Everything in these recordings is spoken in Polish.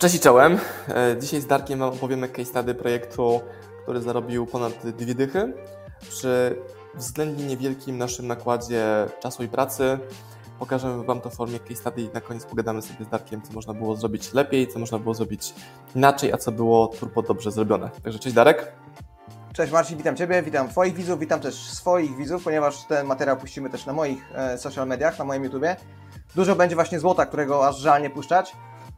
Cześć i czołem. E, dzisiaj z Darkiem opowiemy case study projektu, który zarobił ponad dwie dychy przy względnie niewielkim naszym nakładzie czasu i pracy. Pokażemy Wam to w formie case study i na koniec pogadamy sobie z Darkiem, co można było zrobić lepiej, co można było zrobić inaczej, a co było turbo dobrze zrobione. Także cześć Darek. Cześć Marcin, witam Ciebie, witam Twoich widzów, witam też swoich widzów, ponieważ ten materiał puścimy też na moich e, social mediach, na moim YouTubie. Dużo będzie właśnie złota, którego aż żal nie puszczać.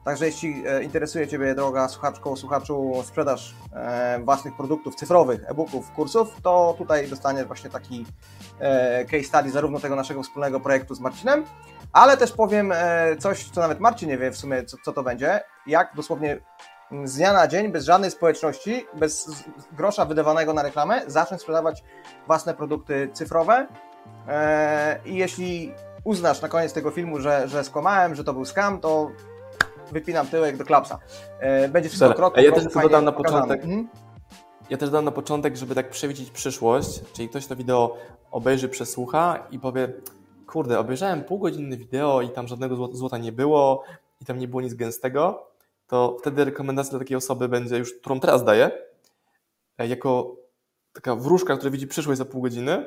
Także jeśli e, interesuje Ciebie, droga słuchaczko, słuchaczu, sprzedaż e, własnych produktów cyfrowych, e-booków, kursów, to tutaj dostaniesz właśnie taki e, case study zarówno tego naszego wspólnego projektu z Marcinem, ale też powiem coś, co nawet Marcin nie wie w sumie, co, co to będzie, jak dosłownie z dnia na dzień, bez żadnej społeczności, bez grosza wydawanego na reklamę, zacząć sprzedawać własne produkty cyfrowe. I jeśli uznasz na koniec tego filmu, że, że skłamałem, że to był scam, to wypinam tyłek do klapsa. E, będzie wszystko krok Ja też dodam na początek. Mhm. Ja też dodam na początek, żeby tak przewidzieć przyszłość, czyli ktoś to wideo obejrzy, przesłucha i powie, kurde, obejrzałem półgodzinne wideo i tam żadnego złota nie było i tam nie było nic gęstego, to wtedy rekomendacja dla takiej osoby będzie już, którą teraz daję, e, jako taka wróżka, która widzi przyszłość za pół godziny,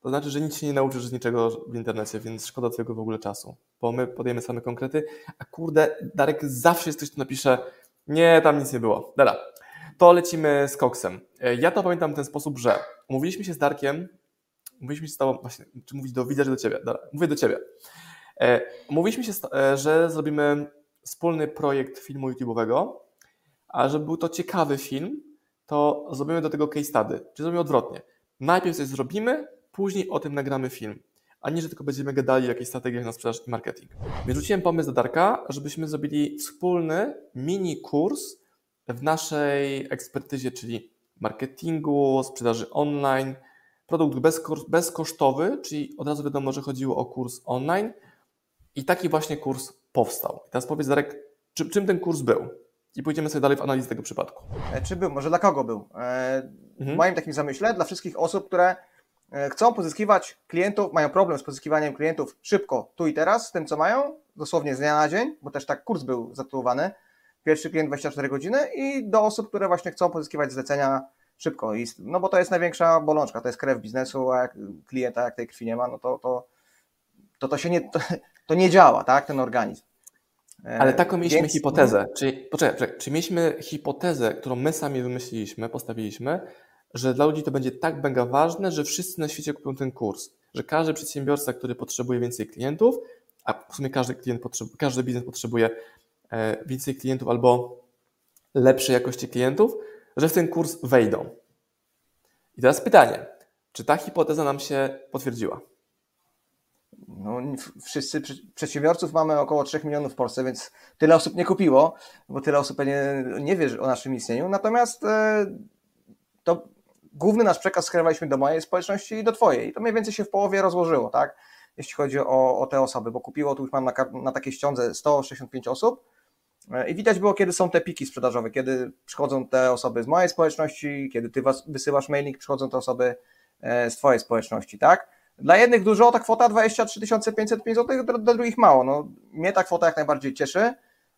to znaczy, że nic się nie nauczysz z niczego w internecie, więc szkoda twojego w ogóle czasu, bo my podajemy same konkrety, a kurde, Darek zawsze jest ktoś, kto napisze, nie, tam nic nie było. Dobra, to lecimy z koksem. E, ja to pamiętam w ten sposób, że umówiliśmy się z Darkiem, mówiliśmy się z tobą, właśnie, czy mówić do widza, czy do ciebie? Dobra, mówię do ciebie. E, umówiliśmy się, e, że zrobimy wspólny projekt filmu YouTube'owego, a żeby był to ciekawy film, to zrobimy do tego case study, czyli zrobimy odwrotnie. Najpierw coś zrobimy, później o tym nagramy film, a nie, że tylko będziemy gadali o jakichś strategiach na sprzedaż i marketing. Wyrzuciłem pomysł do Darka, żebyśmy zrobili wspólny mini kurs w naszej ekspertyzie, czyli marketingu, sprzedaży online, produkt bezkosztowy, czyli od razu wiadomo, że chodziło o kurs online i taki właśnie kurs powstał. I teraz powiedz Darek, czym, czym ten kurs był? I pójdziemy sobie dalej w analizę tego przypadku. E, czy był? Może dla kogo był? E, w mhm. moim takim zamyśle, dla wszystkich osób, które chcą pozyskiwać klientów, mają problem z pozyskiwaniem klientów szybko, tu i teraz, z tym co mają, dosłownie z dnia na dzień, bo też tak kurs był zatytułowany, pierwszy klient 24 godziny i do osób, które właśnie chcą pozyskiwać zlecenia szybko. I, no bo to jest największa bolączka, to jest krew biznesu, a jak klienta, jak tej krwi nie ma, no to to, to, to się nie, to, to nie działa, tak, ten organizm. E, Ale taką mieliśmy Więc... hipotezę, czyli, poczekaj, poczekaj, czyli mieliśmy hipotezę, którą my sami wymyśliliśmy, postawiliśmy, że dla ludzi to będzie tak mega ważne, że wszyscy na świecie kupią ten kurs. Że każdy przedsiębiorca, który potrzebuje więcej klientów, a w sumie każdy, klient potrzebuje, każdy biznes potrzebuje e, więcej klientów albo lepszej jakości klientów, że w ten kurs wejdą. I teraz pytanie, czy ta hipoteza nam się potwierdziła? No, wszyscy przedsiębiorców mamy około 3 milionów w Polsce, więc tyle osób nie kupiło, bo tyle osób nie, nie wie o naszym istnieniu. Natomiast e, to główny nasz przekaz skierowaliśmy do mojej społeczności i do Twojej. I to mniej więcej się w połowie rozłożyło, tak? Jeśli chodzi o, o te osoby, bo kupiło tu już mam na, na takiej ściądze 165 osób. E, I widać było, kiedy są te piki sprzedażowe, kiedy przychodzą te osoby z mojej społeczności, kiedy ty wysyłasz mailing, przychodzą te osoby e, z twojej społeczności, tak? Dla jednych dużo, ta kwota 23 505 zł, dla drugich mało. No, mnie ta kwota jak najbardziej cieszy,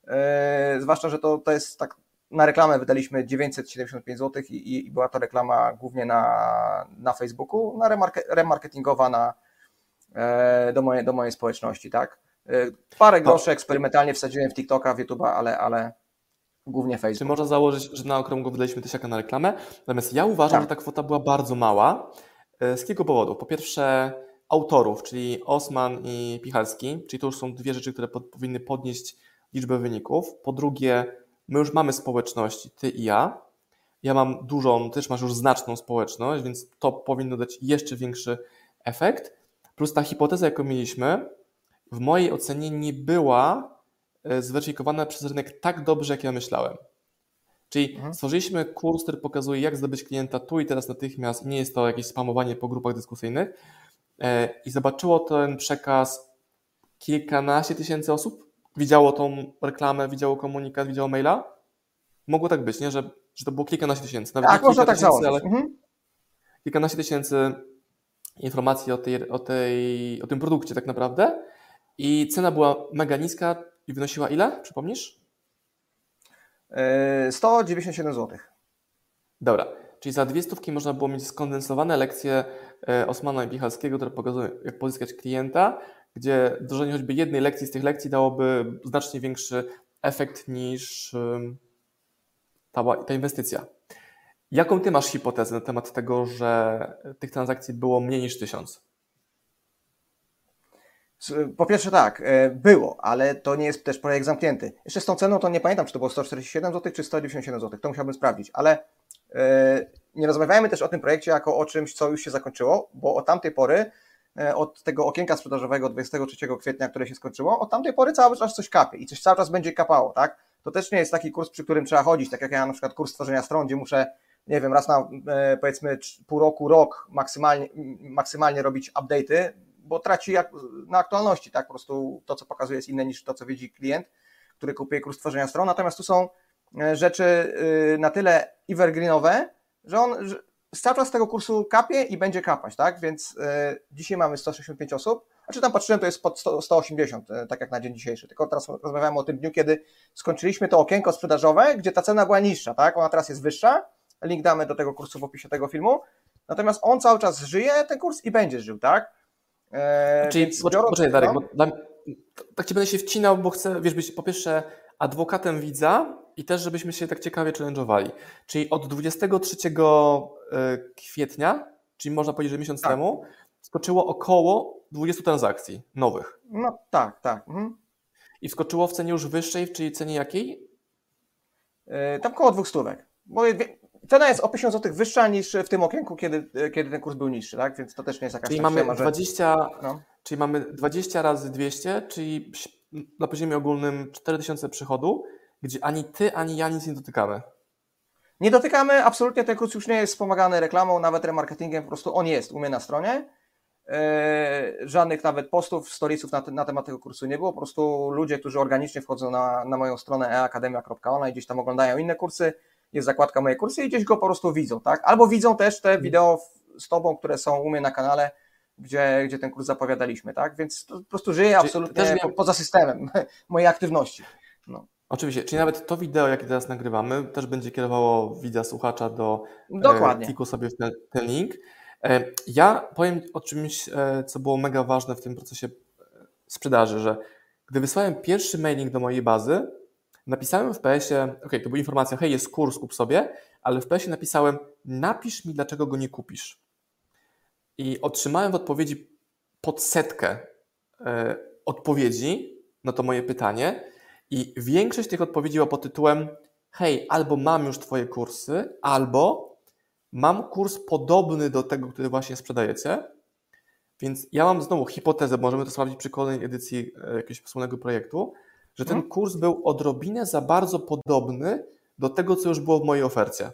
yy, zwłaszcza, że to, to jest tak na reklamę wydaliśmy 975 zł i, i była to reklama głównie na, na Facebooku, na remarketingowa na, e, do, mojej, do mojej społeczności, tak. E, parę groszy eksperymentalnie wsadziłem w TikToka, w YouTube'a, ale, ale głównie Facebook. Czy można założyć, że na okrągło wydaliśmy tysiaka na reklamę? Natomiast ja uważam, tak. że ta kwota była bardzo mała. E, z kilku powodów. Po pierwsze, autorów, czyli Osman i Pichalski, czyli to już są dwie rzeczy, które pod, powinny podnieść liczbę wyników. Po drugie, my już mamy społeczności, ty i ja. Ja mam dużą, też masz już znaczną społeczność, więc to powinno dać jeszcze większy efekt. Plus ta hipoteza, jaką mieliśmy, w mojej ocenie nie była e, zweryfikowana przez rynek tak dobrze, jak ja myślałem. Czyli mhm. stworzyliśmy kurs, który pokazuje, jak zdobyć klienta tu i teraz natychmiast. Nie jest to jakieś spamowanie po grupach dyskusyjnych. E, I zobaczyło ten przekaz kilkanaście tysięcy osób widziało tą reklamę, widziało komunikat, widziało maila? Mogło tak być, nie? Że, że to było kilkanaście tysięcy. Nawet tak, można tak założyć. Ale mhm. Kilkanaście tysięcy informacji o, tej, o, tej, o tym produkcie tak naprawdę i cena była mega niska i wynosiła ile? Przypomnisz? 197 zł. Dobra, czyli za dwie stówki można było mieć skondensowane lekcje e, Osmana i Michalskiego, które pokazują, jak pozyskać klienta, gdzie wdrożenie choćby jednej lekcji z tych lekcji dałoby znacznie większy efekt niż ta, ta inwestycja. Jaką ty masz hipotezę na temat tego, że tych transakcji było mniej niż tysiąc? Po pierwsze tak, e, było, ale to nie jest też projekt zamknięty. Jeszcze z tą ceną to nie pamiętam, czy to było 147 zł, czy 197 zł. To musiałbym sprawdzić, ale e, nie rozmawiajmy też o tym projekcie jako o czymś, co już się zakończyło, bo od tamtej pory, od tego okienka sprzedażowego 23 kwietnia, które się skończyło, od tamtej pory cały czas coś kapie i coś cały czas będzie kapało, tak? To też nie jest taki kurs, przy którym trzeba chodzić, tak jak ja na przykład kurs tworzenia stron, gdzie muszę, nie wiem, raz na powiedzmy pół roku, rok maksymalnie, maksymalnie robić update'y, bo traci na aktualności, tak? Po prostu to, co pokazuje, jest inne niż to, co widzi klient, który kupuje kurs tworzenia stron. Natomiast tu są e, rzeczy y, na tyle evergreenowe, że on cały czas z tego kursu kapie i będzie kapać, tak? Więc e, dzisiaj mamy 165 osób, a czy tam patrzyłem, to jest pod 100, 180, e, tak jak na dzień dzisiejszy. Tylko teraz rozmawiamy o tym dniu, kiedy skończyliśmy to okienko sprzedażowe, gdzie ta cena była niższa, tak? Ona teraz jest wyższa. Link damy do tego kursu w opisie tego filmu. Natomiast on cały czas żyje, ten kurs, i będzie żył, tak? Eee, Czyli poczekaj, poczekaj Darek, bo tak ci będę się wcinał, bo chcę, wiesz, być po pierwsze adwokatem widza i też, żebyśmy się tak ciekawie challenge'owali. Czyli od 23 e, kwietnia, czyli można powiedzieć, że miesiąc tak. temu, skoczyło około 20 transakcji nowych. No tak, tak. Mhm. I wskoczyło w cenie już wyższej, czyli cenie jakiej? Yy, tam około dwóch stówek. Bo Cena jest o 50 zł wyższa niż w tym okienku, kiedy, kiedy ten kurs był niższy, tak? Więc to też nie jest jakaś czyli mamy 20, no. Czyli mamy 20 razy 200, czyli na poziomie ogólnym 4000 przychodu, gdzie ani ty, ani ja nic nie dotykamy. Nie dotykamy, absolutnie ten kurs już nie jest wspomagany reklamą, nawet remarketingiem, po prostu on jest u mnie na stronie. Yy, żadnych nawet postów, storiesów na, te, na, temat tego kursu nie było, po prostu ludzie, którzy organicznie wchodzą na, na moją stronę eakademia.online, gdzieś tam oglądają inne kursy, jest zakładka moje kursy i gdzieś go po prostu widzą, tak? Albo widzą też te mhm. wideo z Tobą, które są u mnie na kanale, gdzie, gdzie ten kurs zapowiadaliśmy, tak? Więc po prostu żyje absolutnie miał... poza systemem mojej aktywności. No. Oczywiście, czyli nawet to wideo, jakie teraz nagrywamy, też będzie kierowało widza, słuchacza do e, Dokładnie. kliku sobie w ten, ten link. E, ja powiem o czymś, e, co było mega ważne w tym procesie sprzedaży, że gdy wysłałem pierwszy mailing do mojej bazy, Napisałem w PS-ie, ok, to była informacja, hej, jest kurs, kup sobie, ale w PS-ie napisałem, napisz mi, dlaczego go nie kupisz. I otrzymałem w odpowiedzi podsetkę e, odpowiedzi na to moje pytanie i większość tych odpowiedzi była pod tytułem hej, albo mam już Twoje kursy, albo mam kurs podobny do tego, który właśnie sprzedajecie, więc ja mam znowu hipotezę, możemy to sprawdzić przy kolejnej edycji e, jakiegoś wspólnego projektu, że ten mhm. kurs był odrobinę za bardzo podobny do tego, co już było w mojej ofercie.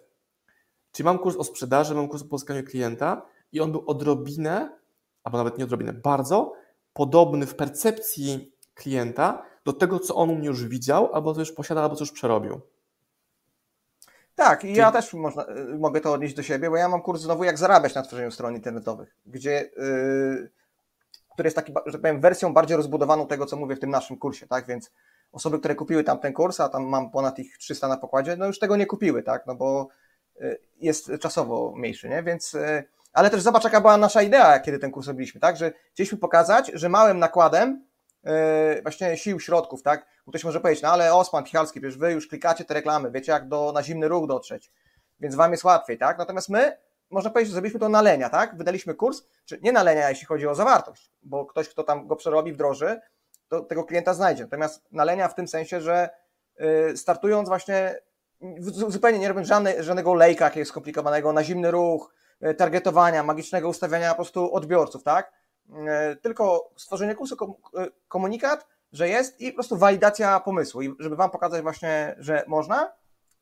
Czyli mam kurs o sprzedaży, mam kurs o pozyskaniu klienta i on był odrobinę, albo nawet nie odrobinę, bardzo podobny w percepcji klienta do tego, co on u mnie już widział, albo co już posiada, albo co już przerobił. Tak, i Czyli... ja też można, y, mogę to odnieść do siebie, bo ja mam kurs znowu jak zarabiać na tworzeniu stron internetowych, gdzie, yy, który jest taki, że powiem, wersją bardziej rozbudowaną tego, co mówię w tym naszym kursie, tak, więc osoby, które kupiły tam ten kurs, a tam mam ponad ich 300 na pokładzie, no już tego nie kupiły, tak, no bo y, jest czasowo mniejszy, nie, więc, y, ale też zobacz, jaka była nasza idea, kiedy ten kurs robiliśmy, tak, że chcieliśmy pokazać, że małym nakładem właśnie sił, środków, tak, ktoś może powiedzieć, no ale Osman, Pichalski, przecież wy już klikacie te reklamy, wiecie jak do, na zimny ruch dotrzeć, więc wam jest łatwiej, tak, natomiast my, można powiedzieć, że zrobiliśmy to na lenia, tak, wydaliśmy kurs, czy nie na lenia, jeśli chodzi o zawartość, bo ktoś, kto tam go przerobi, wdroży, to tego klienta znajdzie. Natomiast nalenia w tym sensie, że y, startując właśnie zupełnie nie robiąc żadne, żadnego lejka jakiegoś skomplikowanego, na zimny ruch, y, targetowania, magicznego ustawiania po prostu odbiorców, tak? Y, tylko stworzenie kursu, komunikat, że jest i po prostu walidacja pomysłu. I żeby Wam pokazać właśnie, że można,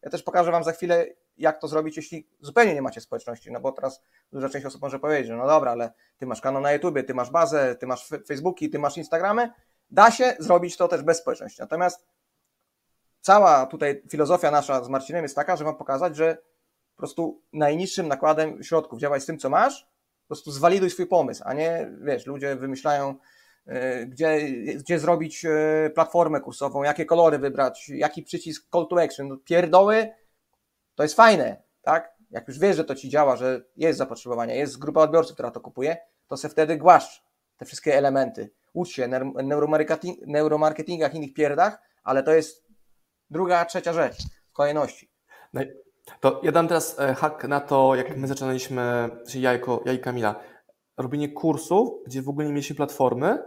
ja też pokażę Wam za chwilę, jak to zrobić, jeśli zupełnie nie macie społeczności, no bo teraz duża część osób może powiedzieć, że no dobra, ale Ty masz kanał na YouTubie, Ty masz bazę, Ty masz Facebooki, Ty masz Instagramy, Da się zrobić to też bez społeczności. Natomiast cała tutaj filozofia nasza z Marcinem jest taka, że mam pokazać, że po prostu najniższym nakładem środków działaj z tym, co masz, po prostu zwaliduj swój pomysł, a nie, wiesz, ludzie wymyślają e, gdzie, gdzie zrobić e, platformę kursową, jakie kolory wybrać, jaki przycisk call to action. No, pierdoły to jest fajne, tak? Jak już wiesz, że to ci działa, że jest zapotrzebowanie, jest grupa odbiorców, która to kupuje, to se wtedy głaszcz te wszystkie elementy. Ucz się neuromarketing, neuromarketingach, innych pierdach, ale to jest druga, trzecia rzecz w kolejności. To ja dam teraz e, hak na to, jak my zaczynaliśmy, czyli ja, jako, ja i Kamila, robienie kursów, gdzie w ogóle nie mieliśmy platformy,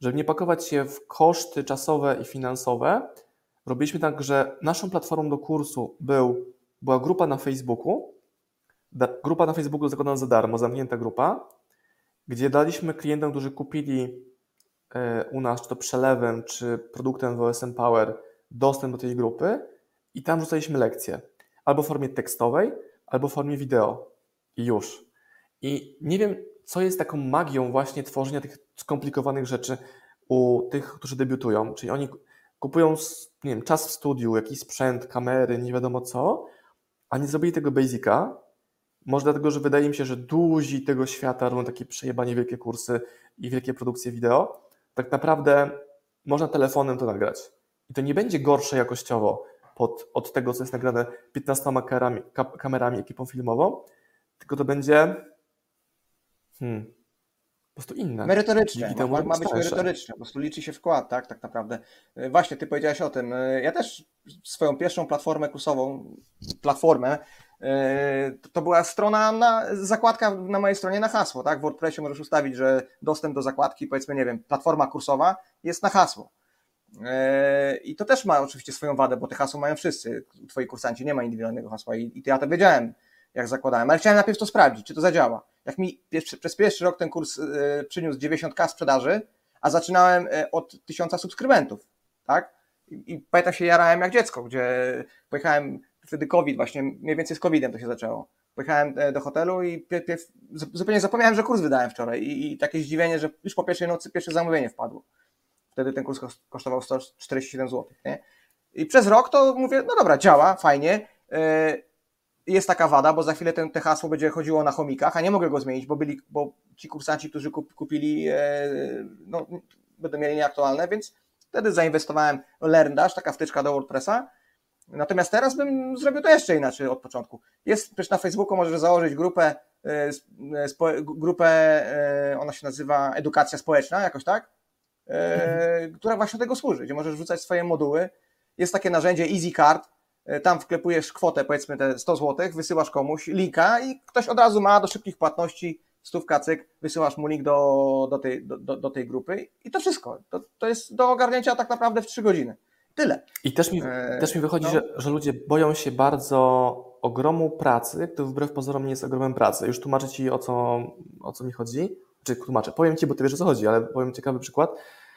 żeby nie pakować się w koszty czasowe i finansowe. Robiliśmy tak, że naszą platformą do kursu był, była grupa na Facebooku, grupa na Facebooku zakładana za darmo, zamknięta grupa, gdzie daliśmy klientom, którzy kupili e, u nas, czy to przelewem, czy produktem WSM Power, dostęp do tej grupy i tam rzucaliśmy lekcje. Albo w formie tekstowej, albo w formie wideo. I już. I nie wiem, co jest taką magią właśnie tworzenia tych skomplikowanych rzeczy u tych, którzy debiutują. Czyli oni kupują nie wiem, czas w studiu, jakiś sprzęt, kamery, nie wiadomo co, a nie zrobili tego basica, może dlatego, że wydaje mi się, że duzi tego świata robią takie przejebanie wielkie kursy i wielkie produkcje wideo. Tak naprawdę można telefonem to nagrać. I to nie będzie gorsze jakościowo pod, od tego, co jest nagrane 15 kamerami, kamerami ekipą filmową, tylko to będzie hmm, po prostu inne. Merytoryczne, ma, ma, ma być merytoryczne, po prostu liczy się wkład, tak, tak naprawdę. E, właśnie, ty powiedziałeś o tym. E, ja też swoją pierwszą platformę kursową, platformę, e, to była strona, na, zakładka na mojej stronie na hasło, tak? W WordPressie możesz ustawić, że dostęp do zakładki, powiedzmy, nie wiem, platforma kursowa jest na hasło. I to też ma oczywiście swoją wadę, bo te hasło mają wszyscy. Twoi kursanci nie ma indywidualnego hasła i, i ja to wiedziałem, jak zakładałem, ale chciałem najpierw to sprawdzić, czy to zadziała. Jak mi przez pierwszy rok ten kurs e, przyniósł 90k sprzedaży, a zaczynałem e, od 1000 subskrybentów, tak? I, I pamiętam się jarałem jak dziecko, gdzie pojechałem wtedy COVID, właśnie mniej więcej z COVIDem to się zaczęło. Pojechałem do hotelu i zupełnie zapomniałem, że kurs wydałem wczoraj i, i takie zdziwienie, że już po pierwszej nocy pierwsze zamówienie wpadło. Wtedy ten kurs kosztował 147 zł. Nie? I przez rok to mówię, no dobra, działa, fajnie jest taka wada, bo za chwilę ten, te hasło będzie chodziło na chomikach, a nie mogę go zmienić, bo, byli, bo ci kursanci, którzy kup, kupili, e, no, będą mieli nieaktualne, więc wtedy zainwestowałem LearnDash, taka wtyczka do WordPressa. Natomiast teraz bym zrobił to jeszcze inaczej od początku. Jest przecież na Facebooku, możesz założyć grupę, e, e, spo, grupę, e, ona się nazywa Edukacja Społeczna, jakoś tak, mhm. która właśnie tego służy, gdzie możesz wrzucać swoje moduły. Jest takie narzędzie EasyCard, E, tam wklepujesz kwotę, powiedzmy te 100 zł, wysyłasz komuś linka i ktoś od razu ma do szybkich płatności stówka cyk, wysyłasz mu link do, do, tej, do, do tej grupy i to wszystko. To, to jest do ogarnięcia tak naprawdę w 3 godziny. Tyle. I też mi, e, też mi wychodzi, no. że, że ludzie boją się bardzo ogromu pracy, który wbrew pozorom nie jest ogromem pracy. Już tłumaczę Ci o co, o co mi chodzi. Czy tłumaczę? Powiem Ci, bo Ty wiesz o co chodzi, ale powiem ciekawy przykład,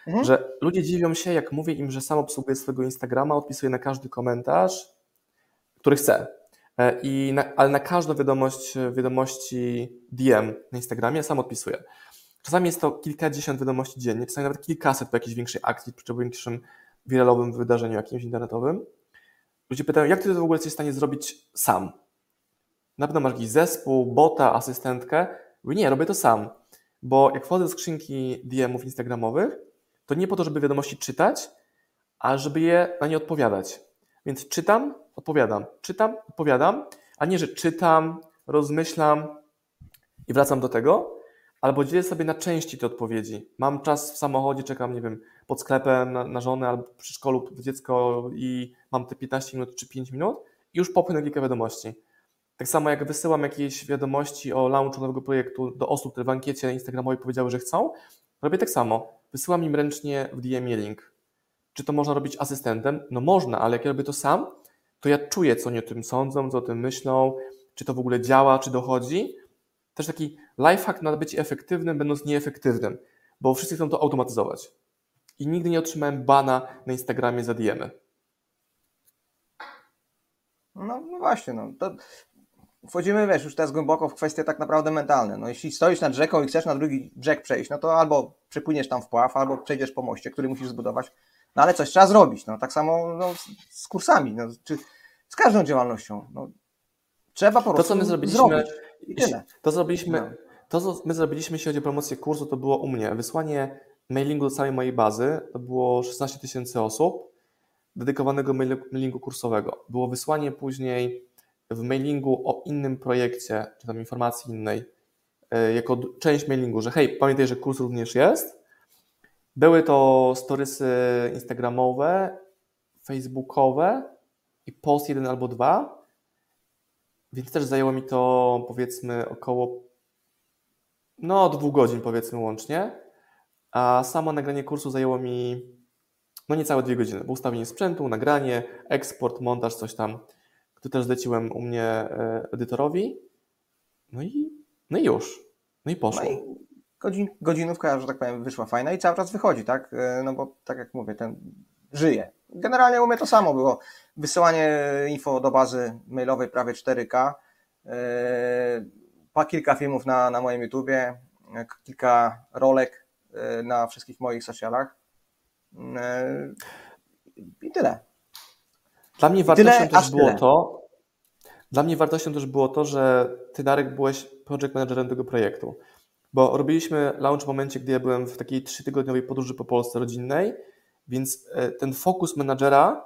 mhm. że ludzie dziwią się, jak mówię im, że sam obsługuję swojego Instagrama, odpisuję na każdy komentarz, który chce. E, I na, ale na każdą wiadomość, wiadomości DM na Instagramie sam odpisuję. Czasami jest to kilkadziesiąt wiadomości dziennie, czasami nawet kilkaset po jakiejś większej akcji, czy po większym wiralowym wydarzeniu jakimś internetowym. Ludzie pytają, jak ty to w ogóle jesteś w stanie zrobić sam? Na pewno masz jakiś zespół, bota, asystentkę. Mówię, nie, robię to sam. Bo jak wchodzę do skrzynki DM-ów instagramowych, to nie po to, żeby wiadomości czytać, a żeby je na nie odpowiadać. Więc czytam, odpowiadam, czytam, odpowiadam, a nie, że czytam, rozmyślam i wracam do tego, albo dzielę sobie na części te odpowiedzi. Mam czas w samochodzie, czekam, nie wiem, pod sklepem na, na żonę albo przy szkolu dziecko i mam te 15 minut czy 5 minut i już popłynę kilka wiadomości. Tak samo jak wysyłam jakieś wiadomości o launchu nowego projektu do osób, które w ankiecie instagramowej powiedziały, że chcą, robię tak samo. Wysyłam im ręcznie w DM link. Czy to można robić asystentem? No można, ale jak ja robię to sam, to ja czuję, co oni o tym sądzą, co o tym myślą, czy to w ogóle działa, czy dochodzi. Też taki lifehack na bycie efektywnym, będąc nieefektywnym, bo wszyscy chcą to automatyzować. I nigdy nie otrzymałem bana na Instagramie za diemy. No, no właśnie, no. To wchodzimy, wiesz, już teraz głęboko w kwestie tak naprawdę mentalne. No, jeśli stoisz nad rzeką i chcesz na drugi brzeg przejść, no to albo przepłyniesz tam w pław, albo przejdziesz po moście, który musisz zbudować, no ale coś trzeba zrobić. No, tak samo no, z kursami, no, czy z każdą działalnością. No, trzeba po prostu to, co my zrobiliśmy, zrobić. I tyle. To zrobiliśmy, no. to co my zrobiliśmy, jeśli chodzi o promocję kursu, to było u mnie wysłanie mailingu do całej mojej bazy to było 16 tysięcy osób dedykowanego mailingu kursowego. Było wysłanie później w mailingu o innym projekcie, czy tam informacji innej, e, jako część mailingu, że hej, pamiętaj, że kurs również jest. Były to storysy instagramowe, facebookowe i post jeden albo dwa, więc też zajęło mi to powiedzmy około no dwóch godzin powiedzmy łącznie, a samo nagranie kursu zajęło mi no niecałe dwie godziny, ustawienie sprzętu, nagranie, eksport, montaż, coś tam, który też zleciłem u mnie e, edytorowi, no i, no i już, no i poszło. No i godzin, godzinówka, że tak powiem, wyszła fajna i cały czas wychodzi, tak? E, no bo tak jak mówię, ten żyje. Generalnie u mnie to samo było. Wysyłanie info do bazy mailowej prawie 4K, pa kilka filmów na, na moim YouTubie, kilka rolek e, na wszystkich moich socialach e, i tyle. Dla mnie wartością tyle, też było tyle. to, dla mnie wartością też było to, że ty Darek byłeś project managerem tego projektu, bo robiliśmy launch w momencie, gdy ja byłem w takiej trzytygodniowej podróży po Polsce rodzinnej, więc e, ten fokus menadżera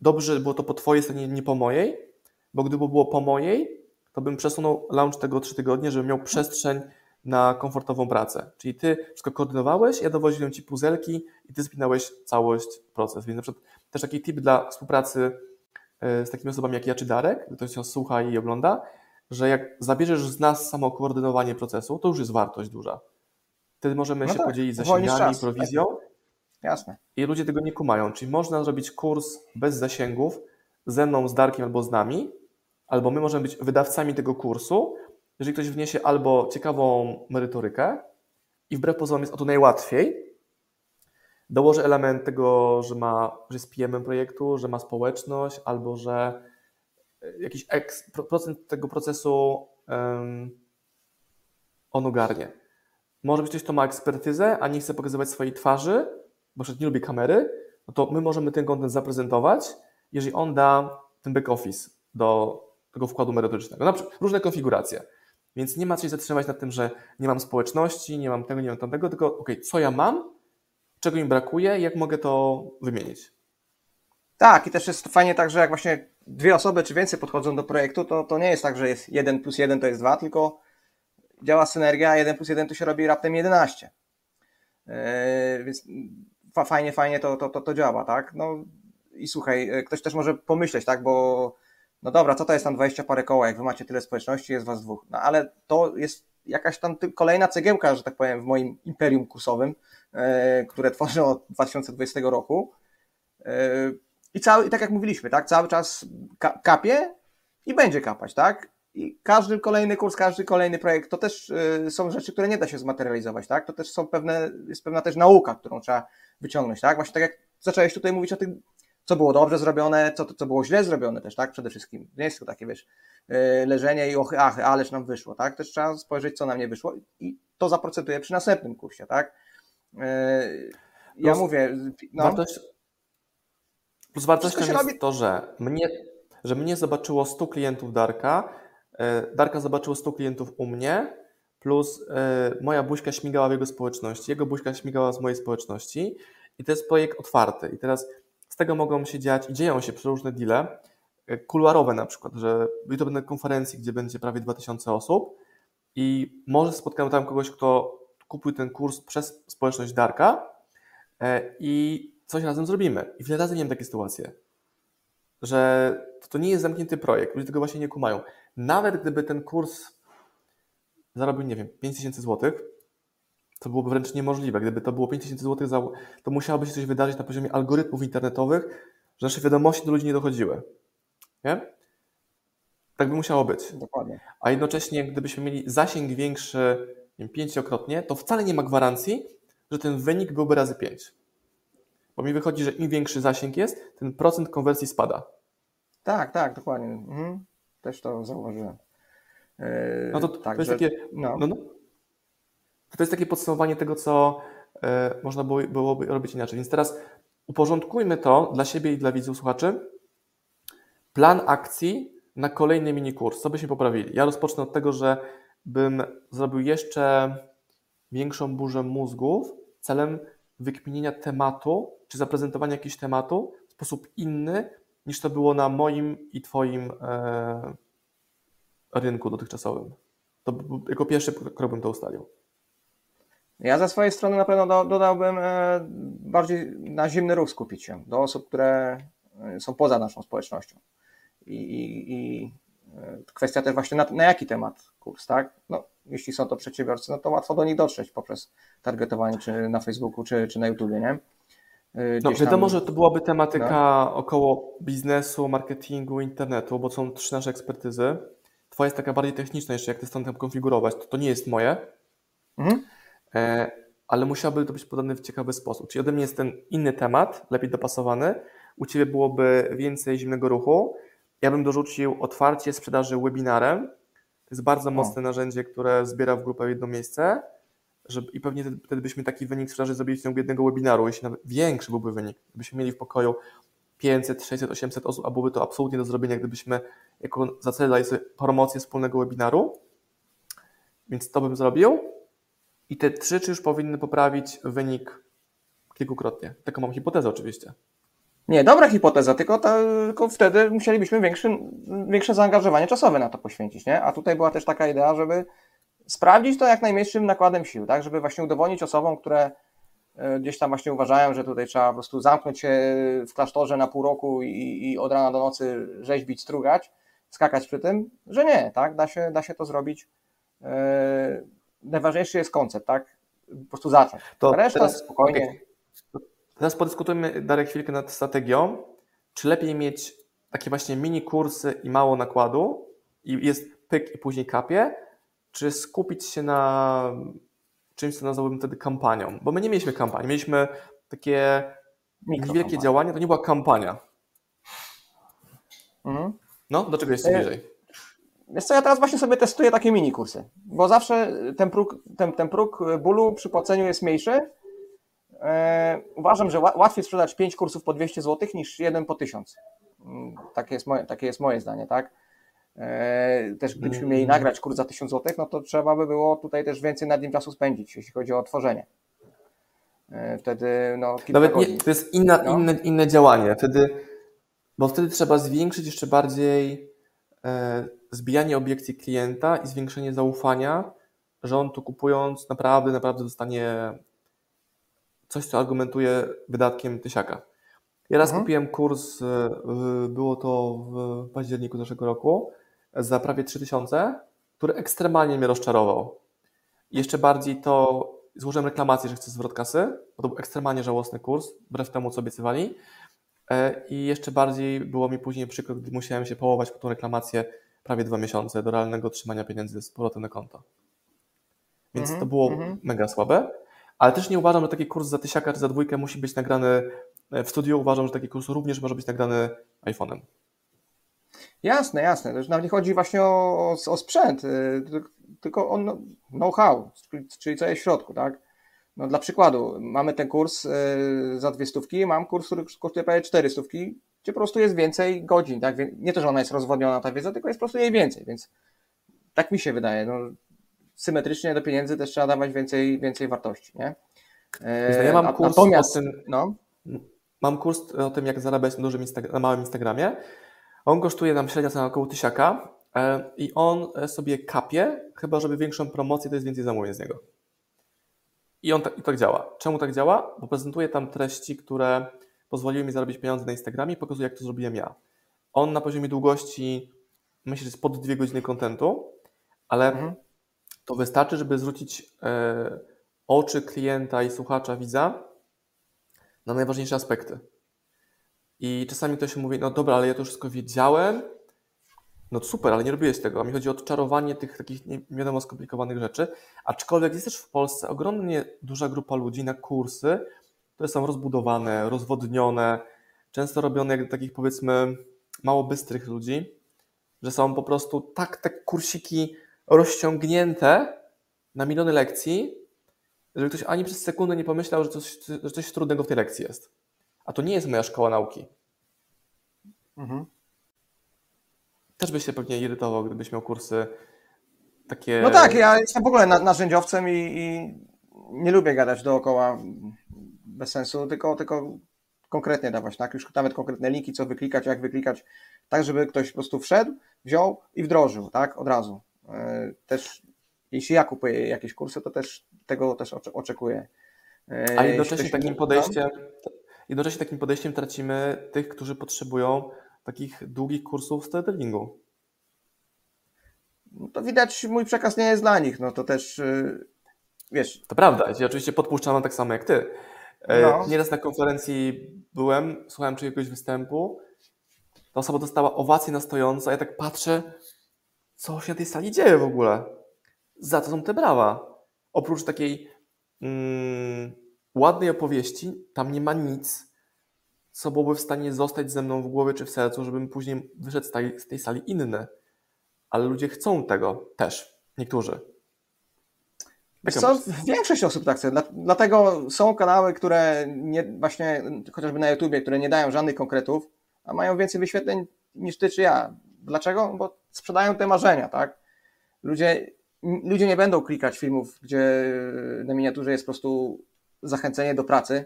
dobrze było to po twojej stronie, nie po mojej, bo gdyby było po mojej, to bym przesunął launch tego trzy tygodnie, żebym miał przestrzeń na komfortową pracę. Czyli ty wszystko koordynowałeś, ja dowoziłem ci puzelki i ty spinałeś całość, proces. Więc na przykład też taki tip dla współpracy e, z takimi osobami jak ja czy Darek, ktoś się słucha i ogląda, że jak zabierzesz z nas samo koordynowanie procesu, to już jest wartość duża. Wtedy możemy no się tak, podzielić zasięgami, prowizją. Tak. Jasne. I ludzie tego nie kumają. Czyli można zrobić kurs bez zasięgów ze mną, z Darkiem albo z nami, albo my możemy być wydawcami tego kursu, jeżeli ktoś wniesie albo ciekawą merytorykę i wbrew pozorom jest o to najłatwiej, dołoży element tego, że, ma, że jest PM projektu, że ma społeczność, albo że jakiś eks, procent tego procesu um, on ogarnie. Może być ktoś, kto ma ekspertyzę, a nie chce pokazywać swojej twarzy, bo przecież nie lubi kamery, no to my możemy ten kontent zaprezentować, jeżeli on da ten back office do tego wkładu merytorycznego. Na przykład różne konfiguracje. Więc nie ma się zatrzymać nad tym, że nie mam społeczności, nie mam tego, nie mam tamtego, tylko ok, co ja mam, czego mi brakuje i jak mogę to wymienić. Tak, i też jest fajnie tak, że jak właśnie dwie osoby czy więcej podchodzą do projektu, to, to nie jest tak, że jest 1 plus 1 to jest 2, tylko działa synergia, 1 plus 1 to się robi raptem 11. Yy, więc fajnie, fajnie to, to, to, to działa, tak? No i słuchaj, e, ktoś też może pomyśleć, tak, bo no dobra, co to jest tam 20 parę koła, jak wy macie tyle społeczności, jest was dwóch. No ale to jest jakaś tam kolejna cegiełka, że tak powiem, w moim imperium kursowym, e, które tworzę od 2020 roku. E, I, cały, I tak jak mówiliśmy, tak, cały czas ka kapie i będzie kapać, tak? I każdy kolejny kurs, każdy kolejny projekt, to też y, są rzeczy, które nie da się zmaterializować, tak? To też są pewne, jest pewna też nauka, którą trzeba wyciągnąć, tak? Właśnie tak jak zacząłeś tutaj mówić o tych co było dobrze zrobione, co, co było źle zrobione też, tak, przede wszystkim. Nie jest to takie, wiesz, e, leżenie i ochy, achy, ależ nam wyszło, tak, też trzeba spojrzeć, co nam nie wyszło i to zaprocentuję przy następnym kursie, tak. E, ja mówię, no. Wartość, plus wartością jest robi... to, że mnie, że mnie zobaczyło 100 klientów Darka, e, Darka zobaczyło 100 klientów u mnie, plus moja buźka śmigała w jego społeczności, jego buźka śmigała z mojej społeczności i to jest projekt otwarty. I teraz z tego mogą się dziać i dzieją się przeróżne deale, e, kuluarowe na przykład, że to będę konferencji, gdzie będzie prawie 2000 osób i może spotkamy tam kogoś, kto kupił ten kurs przez społeczność Darka e, i coś razem zrobimy. I wiele razy miałem takie sytuacje, że to nie jest zamknięty projekt, ludzie tego właśnie nie kumają. Nawet gdyby ten kurs zarobił, nie wiem, 5000 złotych, to byłoby wręcz niemożliwe. Gdyby to było 5000 zł, to musiałoby się coś wydarzyć na poziomie algorytmów internetowych, że nasze wiadomości do ludzi nie dochodziły. Nie? Tak by musiało być. Dokładnie. A jednocześnie, gdybyśmy mieli zasięg większy wiem, pięciokrotnie, to wcale nie ma gwarancji, że ten wynik byłby razy 5. Bo mi wychodzi, że im większy zasięg jest, ten procent konwersji spada. Tak, tak, dokładnie. Mhm. Też to zauważyłem. Yy, no to, tak, to jest że, takie. No. No, no. To jest takie podsumowanie tego, co e, można było, byłoby robić inaczej. Więc teraz uporządkujmy to dla siebie i dla widzów, słuchaczy. Plan akcji na kolejny mini kurs. Co byśmy poprawili? Ja rozpocznę od tego, że bym zrobił jeszcze większą burzę mózgów celem wykminienia tematu, czy zaprezentowania jakiegoś tematu w sposób inny, niż to było na moim i Twoim e, rynku dotychczasowym. To jako pierwszy krok bym to ustalił. Ja ze swojej strony na pewno do, dodałbym e, bardziej na zimny ruch skupić się, do osób, które e, są poza naszą społecznością. I, i, i e, kwestia też właśnie na, na, jaki temat kurs, tak? No, jeśli są to przedsiębiorcy, no to łatwo do nich dotrzeć poprzez targetowanie czy na Facebooku, czy, czy na YouTubie, nie? no, wiadomo, tam... że to byłaby tematyka no. około biznesu, marketingu, internetu, bo są trzy nasze ekspertyzy. Twoja jest taka bardziej techniczna jeszcze, jak te strony tam konfigurować, to, to nie jest moje. Mhm. E, ale musiałby to być podane w ciekawy sposób. Czyli ode mnie jest ten inny temat, lepiej dopasowany. U Ciebie byłoby więcej zimnego ruchu. Ja bym dorzucił otwarcie sprzedaży webinarem. To jest bardzo o. mocne narzędzie, które zbiera w grupę w jedno miejsce. Żeby, I pewnie wtedy byśmy taki wynik sprzedaży zrobili w ciągu jednego webinaru, jeśli nawet większy byłby wynik. Gdybyśmy mieli w pokoju 500, 600, 800 osób, a byłoby to absolutnie do zrobienia, gdybyśmy jako za cel dali sobie promocję wspólnego webinaru. Więc to bym zrobił. I te trzy czy już powinny poprawić wynik kilkukrotnie. Taką mam hipotezę oczywiście. Nie, dobra hipoteza, tylko, tylko wtedy musielibyśmy większy, większe zaangażowanie czasowe na to poświęcić, nie? A tutaj była też taka idea, żeby sprawdzić to jak najmniejszym nakładem sił, tak? Żeby właśnie udowodnić osobom, które e, gdzieś tam właśnie uważają, że tutaj trzeba po prostu zamknąć się w klasztorze na pół roku i, i od rana do nocy rzeźbić, strugać, skakać przy tym, że nie, tak? Da się, da się to zrobić yy, najważniejszy jest koncept, tak? Po prostu zacząć. To reszta teraz, spokojnie. Okay. Teraz podyskutujmy, Darek, chwilkę nad strategią. Czy lepiej mieć takie właśnie mini kursy i mało nakładu i jest pyk i później kapie, czy skupić się na czymś, co nazwałbym wtedy kampanią? Bo my nie mieliśmy kampanii, mieliśmy takie niewielkie działania, to nie była kampania. Mhm. No, do czego jest e, bliżej? Wiesz co, ja teraz właśnie sobie testuję takie mini kursy, bo zawsze ten próg, ten, ten próg bólu przy płaceniu jest mniejszy. E, uważam, że łatwiej sprzedać 5 kursów po 200 zł niż jeden po 1000. Mm, takie jest moje, takie jest moje zdanie, tak? E, też gdybyśmy mieli mm. nagrać kurs za 1000 zł, no to trzeba by było tutaj też więcej nad nim czasu spędzić, jeśli chodzi o tworzenie. E, wtedy no, Nawet nie, to jest inna, no. inne, inne działanie. Wtedy, bo wtedy trzeba zwiększyć jeszcze bardziej zbijanie obiekcji klienta i zwiększenie zaufania, że on tu kupując naprawdę, naprawdę dostanie coś, co argumentuje wydatkiem tysiaka. Ja raz mhm. kupiłem kurs, e, było to w październiku zeszłego roku, za prawie 3000, który ekstremalnie mnie rozczarował. jeszcze bardziej to złożyłem reklamację, że chcę zwrot kasy, bo to był ekstremalnie żałosny kurs, wbrew temu, co obiecywali. E, I jeszcze bardziej było mi później przykro, gdy musiałem się połować po tą reklamację prawie dwa miesiące do realnego otrzymania pieniędzy z powrotem na konto. Więc mm -hmm, to było mm -hmm. mega słabe. Ale też nie uważam, że taki kurs za tysiaka czy za dwójkę musi być nagrany e, w studiu. Uważam, że taki kurs również może być nagrany iPhone'em. Jasne, jasne. To już nawet nie chodzi właśnie o, o, o sprzęt, y, tylko o no, know-how, czyli co jest w środku, tak? No, dla przykładu, mamy ten kurs y, za dwie stówki, mam kurs, który kosztuje prawie cztery stówki, gdzie po prostu jest więcej godzin, tak? Nie to, że ona jest rozwodniona ta wiedza, tylko jest po prostu jej więcej, więc tak mi się wydaje. No, symetrycznie do pieniędzy też trzeba dawać więcej, więcej wartości, nie? E, ja mam kurs Natomiast, o tym, no, mam kurs o tym, jak zarabiać na, dużym na małym Instagramie. On kosztuje nam średnia cena około tysiaka e, i on sobie kapie, chyba żeby większą promocję, to jest więcej zamówień z niego. I on tak, i tak działa. Czemu tak działa? Bo prezentuje tam treści, które pozwoliły mi zarobić pieniądze na Instagramie i pokazuje, jak to zrobiłem ja. On na poziomie długości, myślę, że jest pod dwie godziny kontentu, ale mhm. to wystarczy, żeby zwrócić e, oczy klienta i słuchacza, widza na najważniejsze aspekty. I czasami ktoś mówi, no dobra, ale ja to wszystko wiedziałem, no super, ale nie robiłeś tego. A mi chodzi o odczarowanie tych takich nie wiadomo skomplikowanych rzeczy. Aczkolwiek jest też w Polsce ogromnie duża grupa ludzi na kursy, które są rozbudowane, rozwodnione, często robione jak takich powiedzmy mało bystrych ludzi, że są po prostu tak te kursiki rozciągnięte na miliony lekcji, żeby ktoś ani przez sekundę nie pomyślał, że coś, że coś trudnego w tej lekcji jest. A to nie jest moja szkoła nauki. Mhm. Też byś się pewnie irytował, gdybyś miał kursy takie. No tak, ja jestem w ogóle narzędziowcem i, i nie lubię gadać dookoła bez sensu, tylko, tylko konkretnie dawać, tak? Już nawet konkretne linki, co wyklikać, jak wyklikać, tak, żeby ktoś po prostu wszedł, wziął i wdrożył, tak? Od razu. E, też jeśli ja kupuję jakieś kursy, to też tego też oczekuję. E, A jednocześnie takim podejściem, jednocześnie takim podejściem tracimy tych, którzy potrzebują takich długich kursów storytellingu. No to widać, mój przekaz nie jest dla nich, no to też y, wiesz. To prawda, ja oczywiście podpuszczam tak samo jak ty. E, no. Nieraz na konferencji byłem, słuchałem czyjegoś występu, ta osoba dostała owację na stojąco, a ja tak patrzę, co się na tej sali dzieje w ogóle. Za to są te brawa. Oprócz takiej mm, ładnej opowieści, tam nie ma nic, co byłoby w stanie zostać ze mną w głowie czy w sercu, żebym później wyszedł z tej, z tej sali inny. Ale ludzie chcą tego też. Niektórzy. Co, większość osób tak chce. Dlatego są kanały, które nie, właśnie chociażby na YouTubie, które nie dają żadnych konkretów, a mają więcej wyświetleń niż ty czy ja. Dlaczego? Bo sprzedają te marzenia, tak? Ludzie, ludzie nie będą klikać filmów, gdzie na miniaturze jest po prostu zachęcenie do pracy,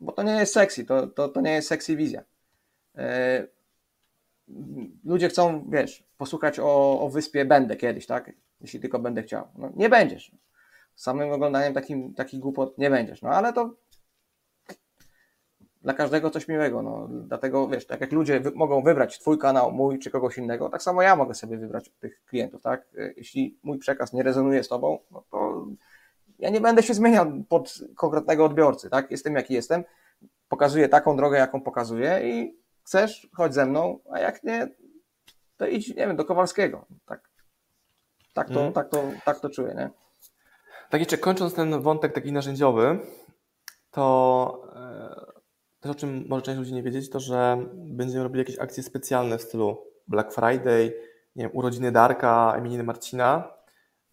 bo to nie jest sexy, to, to, to nie jest sexy wizja. E, ludzie chcą, wiesz, posłuchać o, o wyspie będę kiedyś, tak? Jeśli tylko będę chciał. No, nie będziesz. Samym oglądaniem takim, takich głupot nie będziesz. No ale to dla każdego coś miłego. No. Dlatego wiesz, tak jak ludzie wy mogą wybrać twój kanał, mój czy kogoś innego, tak samo ja mogę sobie wybrać tych klientów, tak? Jeśli mój przekaz nie rezonuje z tobą, no to ja nie będę się zmieniał pod konkretnego odbiorcy, tak? Jestem jaki jestem, pokazuję taką drogę, jaką pokazuję i chcesz, chodź ze mną, a jak nie, to idź, nie wiem, do Kowalskiego. Tak, tak, to, mm. tak, to, tak to czuję, nie? Tak jeszcze kończąc ten wątek taki narzędziowy, to e, też o czym może część ludzi nie wiedzieć, to że będziemy robili jakieś akcje specjalne w stylu Black Friday, nie wiem, urodziny Darka, imieniny Marcina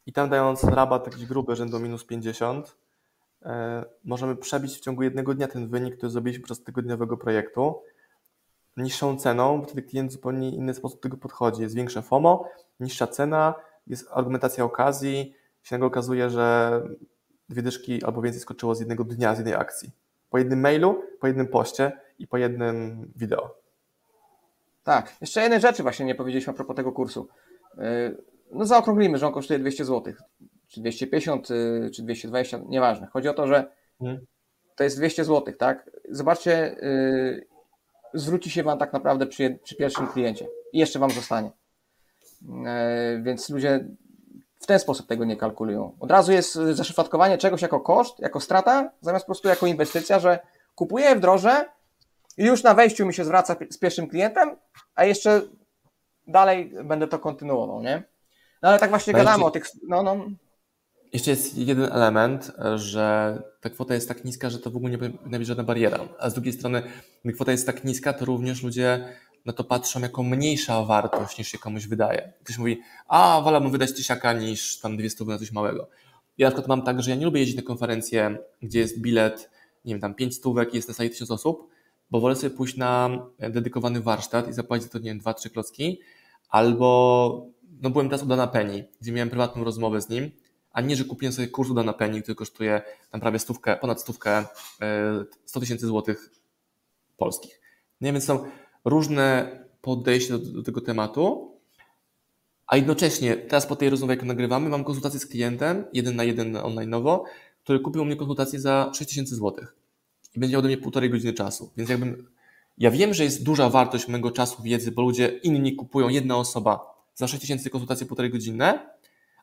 i tam dając rabat taki gruby, rzędu minus 50, e, możemy przebić w ciągu jednego dnia ten wynik, który zrobiliśmy podczas tygodniowego projektu niższą ceną, bo wtedy klient w zupełnie inny sposób do tego podchodzi. Jest większe FOMO, niższa cena, jest argumentacja okazji, się nagle okazuje, że dwie dyszki albo więcej skoczyło z jednego dnia, z jednej akcji. Po jednym mailu, po jednym poście i po jednym wideo. Tak. Jeszcze jednej rzeczy właśnie nie powiedzieliśmy a propos tego kursu. Yy, no zaokrąglimy, że on kosztuje 200 zł. Czy 250, yy, czy 220, nieważne. Chodzi o to, że hmm. to jest 200 zł, tak? Zobaczcie, yy, zwróci się Wam tak naprawdę przy, przy pierwszym kliencie i jeszcze Wam zostanie. Więc ludzie w ten sposób tego nie kalkulują. Od razu jest zaszyfrowanie czegoś jako koszt, jako strata, zamiast po prostu jako inwestycja, że kupuję, wdrożę i już na wejściu mi się zwraca z pierwszym klientem, a jeszcze dalej będę to kontynuował, nie? No ale tak właśnie gadamy o tych, no, no. Jeszcze jest jeden element, że ta kwota jest tak niska, że to w ogóle nie powinna być żadna bariera. A z drugiej strony, gdy kwota jest tak niska, to również ludzie na to patrzą jako mniejsza wartość niż się komuś wydaje. Ktoś mówi, a wolałbym wydać tysiaka niż tam dwie stówy na coś małego. Ja na przykład mam tak, że ja nie lubię jeździć na konferencje, gdzie jest bilet, nie wiem, tam pięć stówek i jest na sali tysiąc osób, bo wolę sobie pójść na dedykowany warsztat i zapłacić za to, nie wiem, dwa, trzy klocki, albo, no byłem teraz u Dana Penny, gdzie miałem prywatną rozmowę z nim, a nie, że kupiłem sobie kurs u Dana Penny, który kosztuje tam prawie stówkę, ponad stówkę, 100 e, tysięcy złotych polskich. Nie, więc są różne podejście do, do tego tematu, a jednocześnie teraz po tej rozmowie, jak nagrywamy, mam konsultację z klientem, jeden na jeden online'owo, który kupił u mnie konsultację za 6000 zł i będzie miał ode mnie półtorej godziny czasu. Więc jakbym, ja wiem, że jest duża wartość mojego czasu, wiedzy, bo ludzie inni kupują, jedna osoba za 6000 konsultacje półtorej godzinne,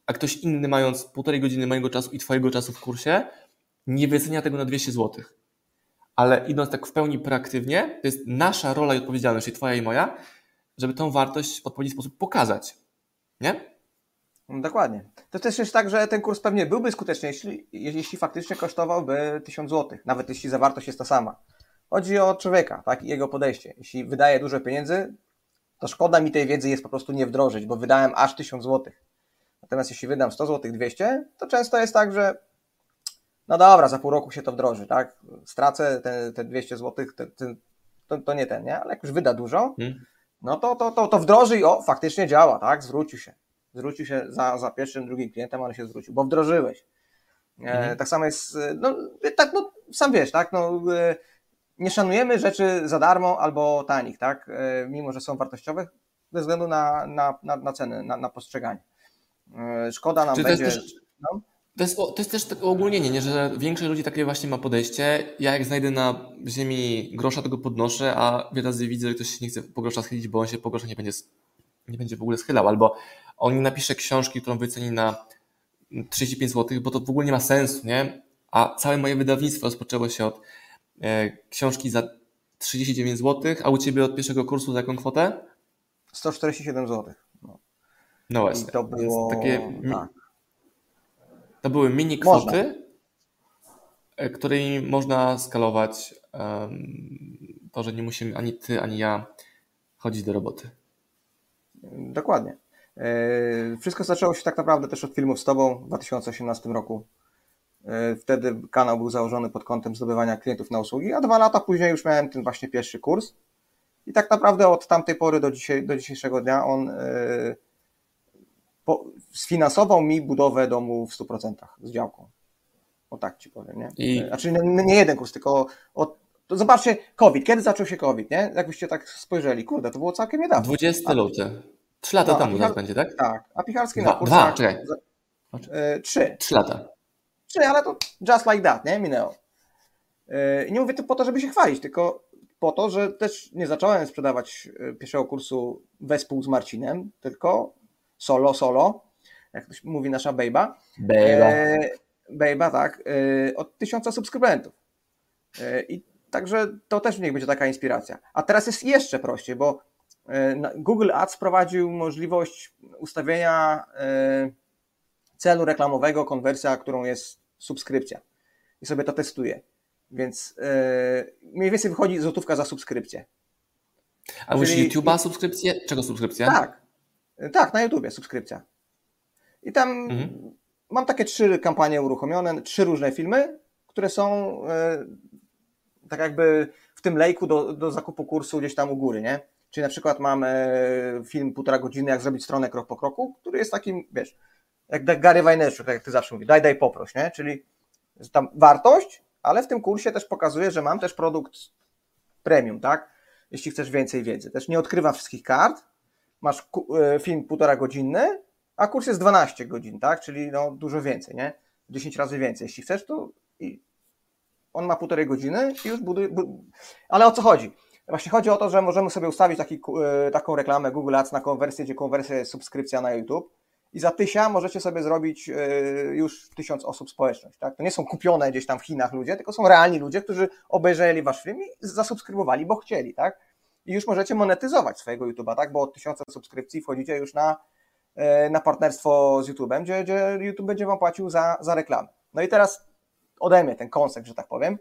a ktoś inny mając półtorej godziny mojego czasu i twojego czasu w kursie, nie wycenia tego na 200 złotych ale idąc tak w pełni proaktywnie, to jest nasza rola i odpowiedzialność, czyli Twoja i moja, żeby tą wartość w odpowiedni sposób pokazać. Nie? No, dokładnie. To też jest tak, że ten kurs pewnie byłby skuteczny, jeśli, jeśli faktycznie kosztowałby 1000 zł, nawet jeśli zawartość jest ta sama. Chodzi o człowieka, tak, i jego podejście. Jeśli wydaje dużo pieniędzy, to szkoda mi tej wiedzy jest po prostu nie wdrożyć, bo wydałem aż 1000 zł. Natomiast jeśli wydam 100 zł, 200, to często jest tak, że no dobra, za pół roku się to wdroży, tak? Stracę te, te 200 zł, te, te, to, to, nie ten, nie? Ale jak już wyda dużo, hmm. no to, to, to, to wdroży i o, faktycznie działa, tak? Zwrócił się. Zwrócił się za, za pierwszym, drugim klientem, ale się zwrócił, bo wdrożyłeś. Mhm. Tak samo jest, no, tak, no, sam wiesz, tak, no, nie szanujemy rzeczy za darmo albo tanich, tak, mimo że są wartościowe, ze względu na, na, na, na ceny, na, na postrzeganie. Szkoda nam Czy będzie... Też, no? To, jest, to jest też takie ogólnienie, nie? że większość ludzi takie właśnie ma podejście. Ja jak znajdę na ziemi grosza, to go podnoszę, a wiele razy widzę, że ktoś się nie chce po grosza schylić, bo on się po grosza nie będzie, nie będzie w ogóle schylał, albo on nie napisze książki, którą wyceni na 35 zł, bo to w ogóle nie ma sensu, nie? A całe moje wydawnictwo rozpoczęło się od e, książki za 39 zł, a u Ciebie od pierwszego kursu za jaką kwotę? 147 zł. No, no właśnie. I to było... takie... Tak. To były mini kwoty, można. E, którymi można skalować um, to, że nie musimy ani Ty, ani ja chodzić do roboty. Dokładnie. E, wszystko zaczęło się tak naprawdę też od filmów z Tobą w 2018 roku. E, wtedy kanał był założony pod kątem zdobywania klientów na usługi, a dwa lata później już miałem ten właśnie pierwszy kurs. I tak naprawdę od tamtej pory do, dzisiaj, do dzisiejszego dnia on po, sfinansował mi budowę domu w 100% z działką. O tak ci powiem, nie? I... Znaczy nie, nie jeden kurs, tylko od, to zobaczcie, COVID. Kiedy zaczął się COVID, nie? Jakbyście tak spojrzeli, kurde, to było całkiem niedawno. 20 luty. Trzy lata no, temu Pichar... będzie, tak? Tak, a Picharski dwa, na kursach... Dwa, czekaj. Yy, trzy. Trzy lata. Trzy, ale to just like that, nie? Minęło. Yy, I nie mówię to po to, żeby się chwalić, tylko po to, że też nie zacząłem sprzedawać yy, pierwszego kursu wespół z Marcinem, tylko solo, solo, jak ktoś mówi nasza bejba. Bejba. E, bejba, tak. E, od tysiąca subskrybentów. E, I także to też niech będzie taka inspiracja. A teraz jest jeszcze prościej, bo e, Google Ads prowadził możliwość ustawienia e, celu reklamowego, konwersja, którą jest subskrypcja. I sobie to testuję. Więc yy, mniej więcej wychodzi złotówka za subskrypcję. A mówisz Czyli... YouTube'a subskrypcję? Czego subskrypcja? Tak. Tak, na YouTubie subskrypcja. I tam mhm. mam takie trzy kampanie uruchomione, trzy różne filmy, które są yy, tak jakby w tym lejku do, do zakupu kursu gdzieś tam u góry, nie? Czyli na przykład mam film półtora godziny, jak zrobić stronę krok po kroku, który jest takim, wiesz, jak Gary Vaynerchuk, tak jak ty zawsze mówisz, daj, daj, poproś, nie? Czyli tam wartość, ale w tym kursie też pokazuję, że mam też produkt premium, tak? Jeśli chcesz więcej wiedzy. Też nie odkrywam wszystkich kart. Masz e, film półtora godzinny, a kurs jest 12 godzin, tak? Czyli no dużo więcej, nie? 10 razy więcej. Jeśli chcesz, to i on ma półtorej godziny i już buduje. Ale o co chodzi? Właśnie chodzi o to, że możemy sobie ustawić taki, e, taką reklamę Google Ads na konwersję, gdzie konwersja jest subskrypcja na YouTube i za tysia możecie sobie zrobić e, już tysiąc osób społeczność. Tak? To nie są kupione gdzieś tam w Chinach ludzie, tylko są realni ludzie, którzy obejrzeli wasz film i zasubskrybowali, bo chcieli, tak? I już możecie monetyzować swojego YouTube'a, tak? Bo od tysiąca subskrypcji wchodzicie już na, e, na partnerstwo z YouTube'em, gdzie, gdzie YouTube będzie wam płacił za, za reklamę. No i teraz ode mnie ten koncept, że tak powiem.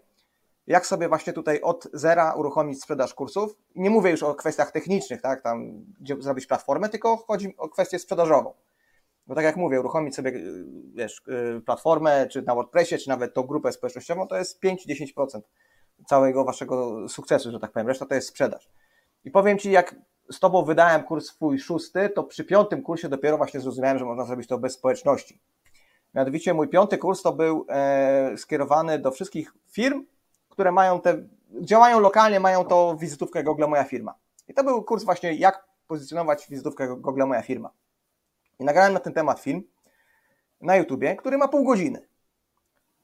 Jak sobie właśnie tutaj od zera uruchomić sprzedaż kursów? Nie mówię już o kwestiach technicznych, tak? Tam, gdzie zrobić platformę, tylko chodzi o kwestię sprzedażową. Bo tak jak mówię, uruchomić sobie wiesz, y, platformę, czy na WordPressie, czy nawet tą grupę społecznościową, to jest 5-10% całego waszego sukcesu, że tak powiem. Reszta to jest sprzedaż. I powiem Ci, jak z Tobą wydałem kurs swój szósty, to przy piątym kursie dopiero właśnie zrozumiałem, że można zrobić to bez społeczności. Mianowicie mój piąty kurs to był e, skierowany do wszystkich firm, które mają te, działają lokalnie, mają to wizytówkę Google Moja Firma. I to był kurs właśnie, jak pozycjonować wizytówkę Google Moja Firma. I nagrałem na ten temat film na YouTubie, który ma pół godziny,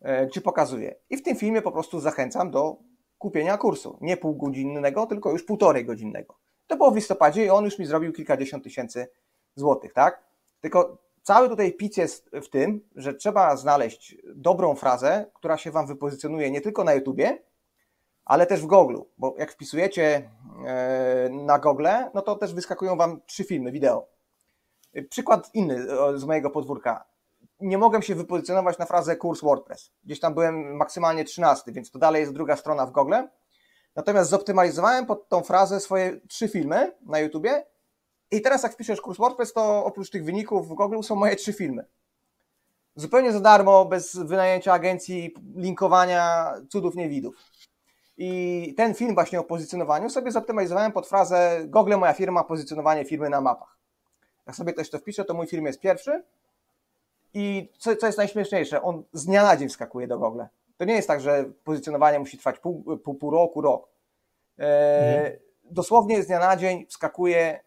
e, gdzie pokazuję. I w tym filmie po prostu zachęcam do kupienia kursu. Nie półgodzinnego, tylko już półtorej godzinnego. To było w listopadzie i on już mi zrobił kilkadziesiąt tysięcy złotych, tak? Tylko cały tutaj pic jest w tym, że trzeba znaleźć dobrą frazę, która się Wam wypozycjonuje nie tylko na YouTubie, ale też w Google, bo jak wpisujecie e, na Google, no to też wyskakują Wam trzy filmy, wideo. Przykład inny z mojego podwórka. Nie mogłem się wypozycjonować na frazę kurs WordPress. Gdzieś tam byłem maksymalnie 13, więc to dalej jest druga strona w Google. Natomiast zoptymalizowałem pod tą frazę swoje trzy filmy na YouTubie i teraz jak wpiszesz kurs WordPress, to oprócz tych wyników w Google są moje trzy filmy. Zupełnie za darmo, bez wynajęcia agencji, linkowania, cudów niewidów. I ten film właśnie o pozycjonowaniu sobie zoptymalizowałem pod frazę Google moja firma, pozycjonowanie firmy na mapach. Jak sobie ktoś to wpisze, to mój film jest pierwszy I co, co jest najśmieszniejsze, on z dnia na dzień wskakuje do Google. To nie jest tak, że pozycjonowanie musi trwać pół, pół, pół roku, rok. E, mhm. Dosłownie z dnia na dzień wskakuje,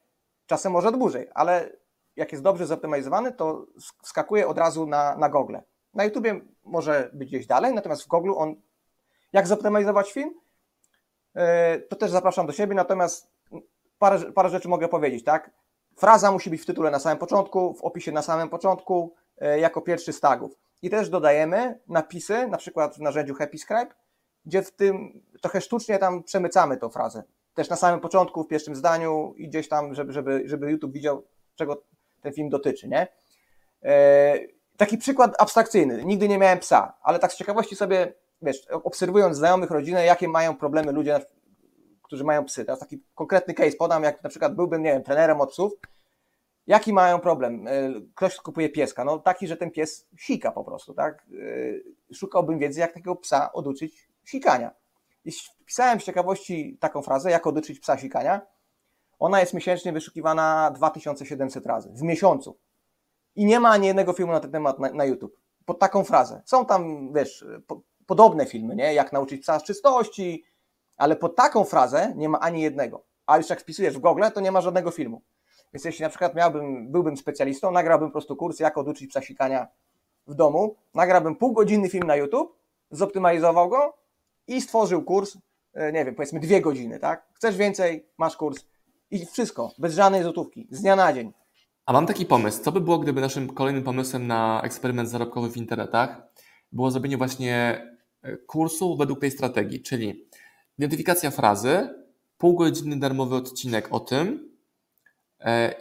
czasem może dłużej, ale jak jest dobrze zoptymalizowany, to wskakuje od razu na, na Google. Na YouTubie może być gdzieś dalej, natomiast w Google on, jak zoptymalizować film, e, to też zapraszam do siebie, natomiast parę, parę rzeczy mogę powiedzieć, tak? Fraza musi być w tytule na samym początku, w opisie na samym początku, jako pierwszy z tagów. I też dodajemy napisy, na przykład w narzędziu Happy Scribe, gdzie w tym trochę sztucznie tam przemycamy tą frazę. Też na samym początku, w pierwszym zdaniu i gdzieś tam, żeby, żeby, żeby YouTube widział, czego ten film dotyczy, nie? E, taki przykład abstrakcyjny. Nigdy nie miałem psa, ale tak z ciekawości sobie, wiesz, obserwując znajomych, rodzinę, jakie mają problemy ludzie, którzy mają psy. Teraz taki konkretny case podam, jak na przykład byłbym, nie wiem, trenerem od psów, Jaki mają problem? E, ktoś kupuje pieska. No taki, że ten pies sika po prostu, tak? E, szukałbym wiedzy, jak takiego psa oduczyć sikania. I wpisałem z ciekawości taką frazę, jak oduczyć psa sikania. Ona jest miesięcznie wyszukiwana 2700 razy w miesiącu. I nie ma ani jednego filmu na ten temat na, na YouTube. Pod taką frazę. Są tam, wiesz, po, podobne filmy, nie? Jak nauczyć psa czystości, ale pod taką frazę nie ma ani jednego. A już jak wpisujesz w Google, to nie ma żadnego filmu. Więc jeśli na przykład miałbym, byłbym specjalistą, nagrałbym po prostu kurs, jak oduczyć psa sikania w domu, nagrałbym półgodzinny film na YouTube, zoptymalizował go i stworzył kurs, e, nie wiem, powiedzmy dwie godziny, tak? Chcesz więcej, masz kurs i wszystko, bez żadnej złotówki, z dnia na dzień. A mam taki pomysł. Co by było, gdyby naszym kolejnym pomysłem na eksperyment zarobkowy w internetach było zrobienie właśnie e, kursu według tej strategii, czyli identyfikacja frazy, półgodzinny darmowy odcinek o tym,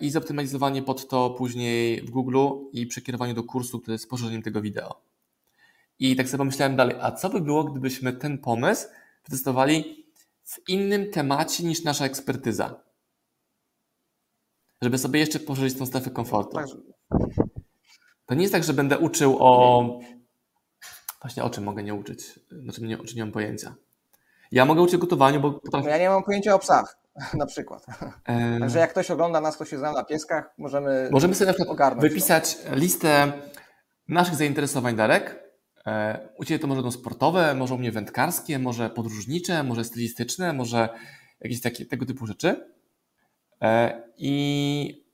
i zoptymalizowanie pod to później w Google i przekierowanie do kursu, który jest poszerzeniem tego wideo. I tak sobie pomyślałem dalej, a co by było, gdybyśmy ten pomysł testowali w innym temacie niż nasza ekspertyza? Żeby sobie jeszcze poszerzyć tą strefę komfortu. To nie jest tak, że będę uczył o. Właśnie o czym mogę nie uczyć? Znaczy, nie, o czym nie mam pojęcia. Ja mogę uczyć gotowaniu, bo. Potrafię... Ja nie mam pojęcia o psach. na przykład. Także jak ktoś ogląda nas, kto się zna na pieskach, możemy Możemy sobie na przykład ogarnąć wypisać to. listę naszych zainteresowań, Darek. E, u Ciebie to może będą sportowe, może u mnie wędkarskie, może podróżnicze, może stylistyczne, może jakieś takie tego typu rzeczy. E, I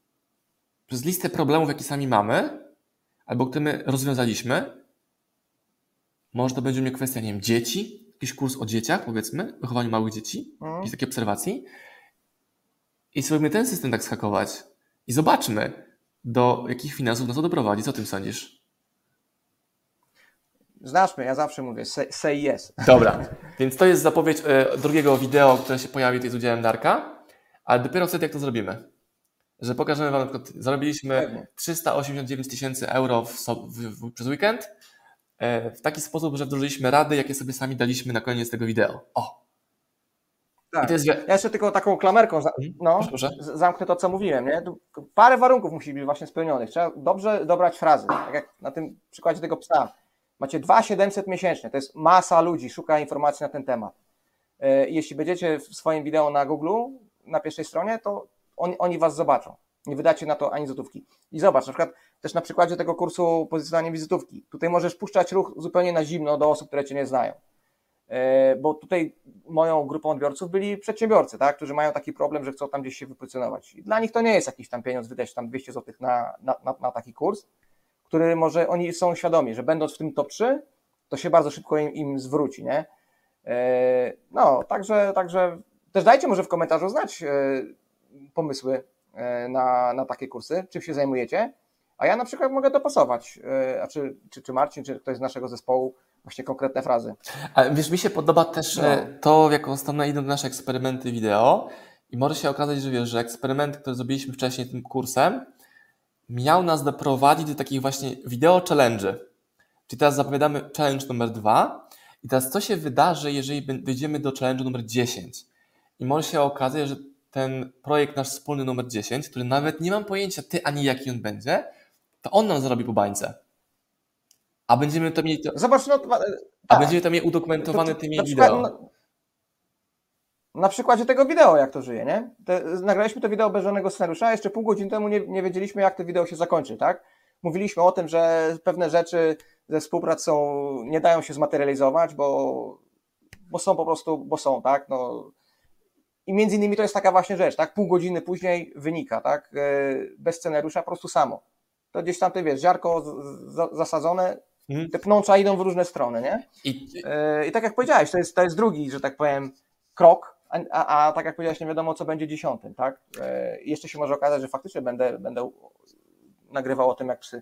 przez listę problemów, jakie sami mamy, albo które my rozwiązaliśmy, może to będzie u mnie kwestia, nie wiem, dzieci, jakiś kurs o dzieciach, powiedzmy, wychowaniu małych dzieci, mhm. jakieś takie obserwacji. I spróbujmy ten system tak skakować i zobaczmy, do jakich finansów nas to doprowadzi. Co o tym sądzisz? Znasz mnie, ja zawsze mówię say, say yes. Dobra, więc to jest zapowiedź e, drugiego wideo, które się pojawi tutaj z udziałem Darka, ale dopiero wtedy jak to zrobimy. Że pokażemy Wam, na przykład zarobiliśmy Pewnie. 389 tysięcy euro w, w, w, przez weekend e, w taki sposób, że wdrożyliśmy rady, jakie sobie sami daliśmy na koniec tego wideo. O, tak. Jest... Ja jeszcze tylko taką klamerką. Mhm. no, proszę, zamknę to, co mówiłem. Nie? Parę warunków musi być właśnie spełnionych. Trzeba dobrze dobrać frazy. Tak jak na tym przykładzie tego psa. Macie 2700 miesięcznie, to jest masa ludzi, szuka informacji na ten temat. E, jeśli będziecie w swoim wideo na Google, na pierwszej stronie, to oni, oni was zobaczą. Nie wydacie na to ani złotówki. I zobacz, na przykład też na przykładzie tego kursu pozycjonowania wizytówki. Tutaj możesz puszczać ruch zupełnie na zimno do osób, które cię nie znają. E, bo tutaj moją grupą odbiorców byli przedsiębiorcy, tak, którzy mają taki problem, że chcą tam gdzieś się wypozycjonować. Dla nich to nie jest jakiś tam pieniądz wydać tam 200 zł na, na, na, na taki kurs, który może oni są świadomi, że będąc w tym top 3, to się bardzo szybko im, im zwróci, nie? E, no, także, także też dajcie może w komentarzu znać e, pomysły na, na takie kursy, czym się zajmujecie, a ja na przykład mogę dopasować, a czy, czy, czy Marcin, czy ktoś z naszego zespołu właśnie konkretne frazy. Ale wiesz, mi się podoba też no. E, to, jak ostatnio idą nasze eksperymenty wideo i może się okazać, że wiesz, że eksperyment, który zrobiliśmy wcześniej tym kursem, miał nas doprowadzić do takich właśnie wideo challenge. Czyli teraz zapowiadamy challenge numer dwa i teraz co się wydarzy, jeżeli dojdziemy do challenge numer 10? I może się okazać, że ten projekt nasz wspólny numer 10, który nawet nie mam pojęcia ty ani jaki on będzie, to on nam zarobi po bańce. A będziemy to mieli. Zobacz, no. A tak. będziemy to mieli udokumentowane tymi na wideo. Na, na, przykładzie tego wideo, jak to żyje, nie? Te, nagraliśmy to wideo bez żadnego scenariusza, a jeszcze pół godziny temu nie, nie wiedzieliśmy, jak to wideo się zakończy, tak? mówiliśmy o tym, że pewne rzeczy ze współprac są, nie dają się zmaterializować, bo, bo są po prostu, bo są, tak? No, I między innymi to jest taka właśnie rzecz, tak? Pół godziny później wynika, tak? E, bez scenariusza, po prostu samo. To gdzieś tam, ty wiesz, ziarko zasadzone, mhm. te pnącza idą w różne strony, nie? I, e, I tak jak powiedziałeś, to jest, to jest drugi, że tak powiem, krok, a, a, a tak jak powiedziałeś, nie wiadomo, co będzie dziesiątym, tak? E, jeszcze się może okazać, że faktycznie będę, będę nagrywał o tym, jak psy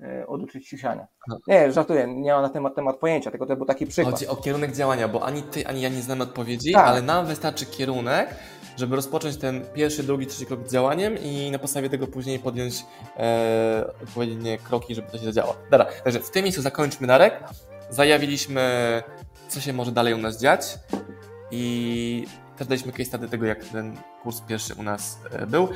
e, oduczyć siusiania. No. Nie, żartuję, nie mam na temat, temat pojęcia, tylko to był taki przykład. Chodzi o kierunek działania, bo ani ty, ani ja nie znamy odpowiedzi, tak. ale nam wystarczy kierunek, żeby rozpocząć ten pierwszy, drugi, trzeci krok działaniem i na podstawie tego później podjąć e, odpowiednie kroki, żeby to się zadziało. Dobra, także w tym miejscu zakończmy Darek. Zajawiliśmy, co się może dalej u nas dziać i też daliśmy case study tego, jak ten kurs pierwszy u nas e, był.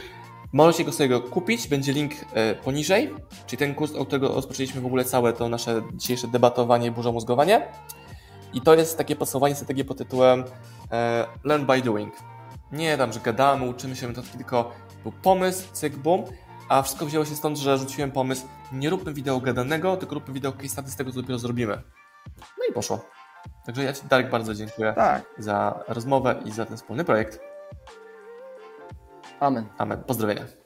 Możecie go sobie go kupić, będzie link e, poniżej, czyli ten kurs, od którego rozpoczęliśmy w ogóle całe to nasze dzisiejsze debatowanie, burza mózgowanie. I to jest takie podsumowanie strategii pod tytułem e, Learn by Doing. Nie tam, że gadamy, uczymy się to tylko był pomysł, cyk, boom, a wszystko wzięło się stąd, że rzuciłem pomysł, nie róbmy wideo gadanego, tylko róbmy wideo case study z tego, co dopiero zrobimy. No i poszło. Także ja Ci, Darek, bardzo dziękuję tak. za rozmowę i za ten wspólny projekt. Amen. Amen. Pozdrowienia.